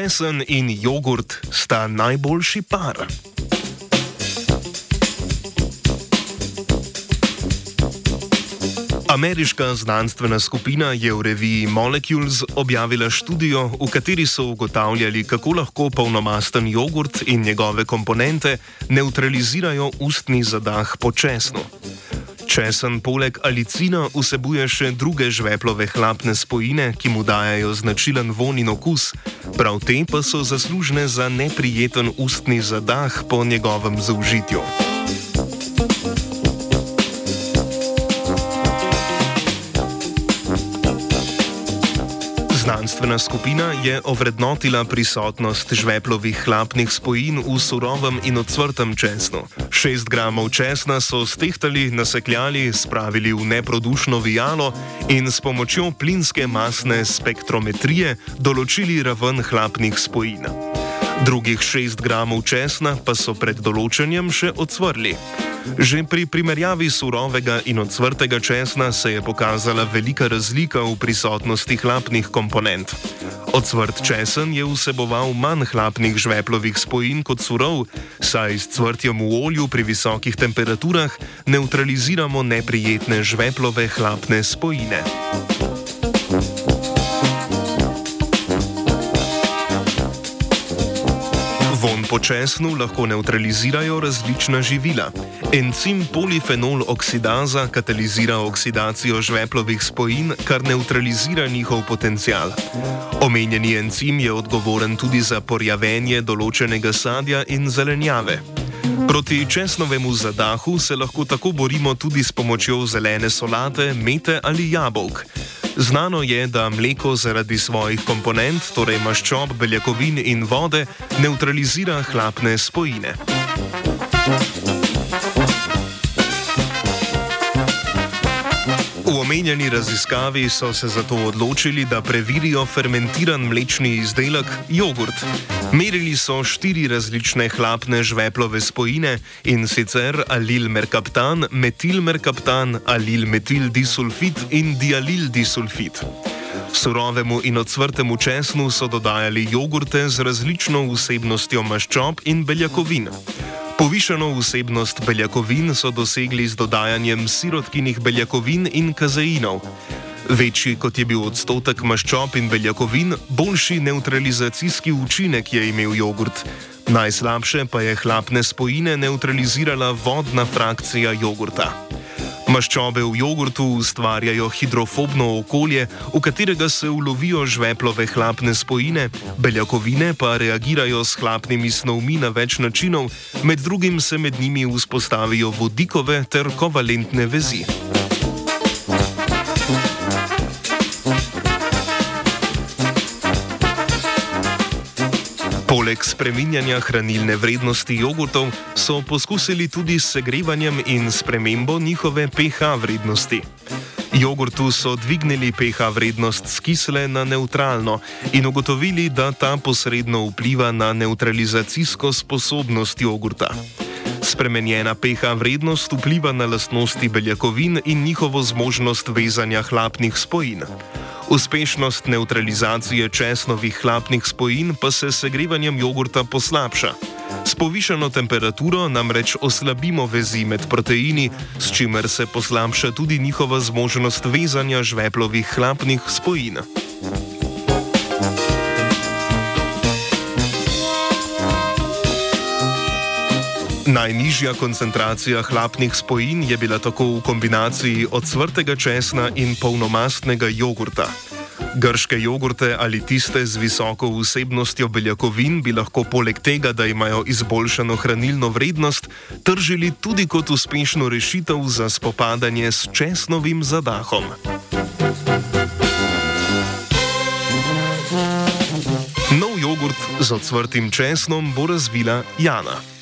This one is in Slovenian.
Česen in jogurt sta najboljši par. Ameriška znanstvena skupina je v reviji Molecules objavila študijo, v kateri so ugotavljali, kako lahko polnomasten jogurt in njegove komponente neutralizirajo ustni zadah po česnu. Česen poleg alicina vsebuje še druge žveplove hlapne spojine, ki mu dajajo značilen von in okus, prav te pa so zaslužne za neprijeten ustni zadah po njegovem zaužitju. Znanstvena skupina je ovrednotila prisotnost žveplovih hlapnih spojin v surovem in odsvrtem česnu. 6 gramov česna so stehtali, nasekljali, spravili v neprodušno vijalo in s pomočjo plinske masne spektrometrije določili raven hlapnih spojin. Drugih 6 gramov česna pa so pred določenjem še odsvrli. Že pri primerjavi surovega in odsvrtega česna se je pokazala velika razlika v prisotnosti hlapnih komponent. Odsvrt česen je vseboval manj hlapnih žveplovih spojin kot surov, saj s cvrtjem v olju pri visokih temperaturah neutraliziramo neprijetne žveplove hlapne spojine. Po česnu lahko neutralizirajo različna živila. Encim polifenol oksidaza katalizira oksidacijo žveplovih spojin, kar neutralizira njihov potencial. Omenjeni encim je odgovoren tudi za porjavenje določenega sadja in zelenjave. Proti česnovemu zadahu se lahko tako borimo tudi s pomočjo zelene solate, mete ali jabolk. Znano je, da mleko zaradi svojih komponent, torej maščob, beljakovin in vode, neutralizira hlapne spojine. V omenjeni raziskavi so se zato odločili, da preverijo fermentiran mlečni izdelek jogurt. Merili so štiri različne hlapne žveplove spojine in sicer alil merkaptan, metil merkaptan, alil metil disulfit in dialil disulfit. Surovemu in odsvrtemu česnu so dodajali jogurte z različno vsebnostjo maščob in beljakovin. Povišeno vsebnost beljakovin so dosegli z dodajanjem sirotkinih beljakovin in kazeinov. Večji kot je bil odstotek maščob in beljakovin, boljši neutralizacijski učinek je imel jogurt. Najslabše pa je hlapne spojine neutralizirala vodna frakcija jogurta. Maščobe v jogurtu ustvarjajo hidrofobno okolje, v katerega se ulovijo žveplove hlapne spojine, beljakovine pa reagirajo s hlapnimi snovmi na več načinov, med drugim se med njimi vzpostavijo vodikove ter kovalentne vezi. Poleg spreminjanja hranilne vrednosti jogurtov so poskusili tudi s segrevanjem in spremembo njihove pH vrednosti. Jogurtu so dvignili pH vrednost z kisle na neutralno in ugotovili, da ta posredno vpliva na neutralizacijsko sposobnost jogurta. Spremenjena pH vrednost vpliva na lastnosti beljakovin in njihovo zmožnost vezanja hlapnih spojin. Uspešnost neutralizacije česnovih hlapnih spojin pa se s segrevanjem jogurta poslabša. S povišano temperaturo namreč oslabimo vezi med proteini, s čimer se poslabša tudi njihova zmožnost vezanja žveplovih hlapnih spojin. Najnižja koncentracija hlapnih spojin je bila tako v kombinaciji odsvrtega česna in polnomastnega jogurta. Grške jogurte ali tiste z visoko vsebnostjo beljakovin bi lahko poleg tega, da imajo izboljšano hranilno vrednost, tržili tudi kot uspešno rešitev za spopadanje s česnovim zadahom. Nov jogurt z odsvrtim česnom bo razvila Jana.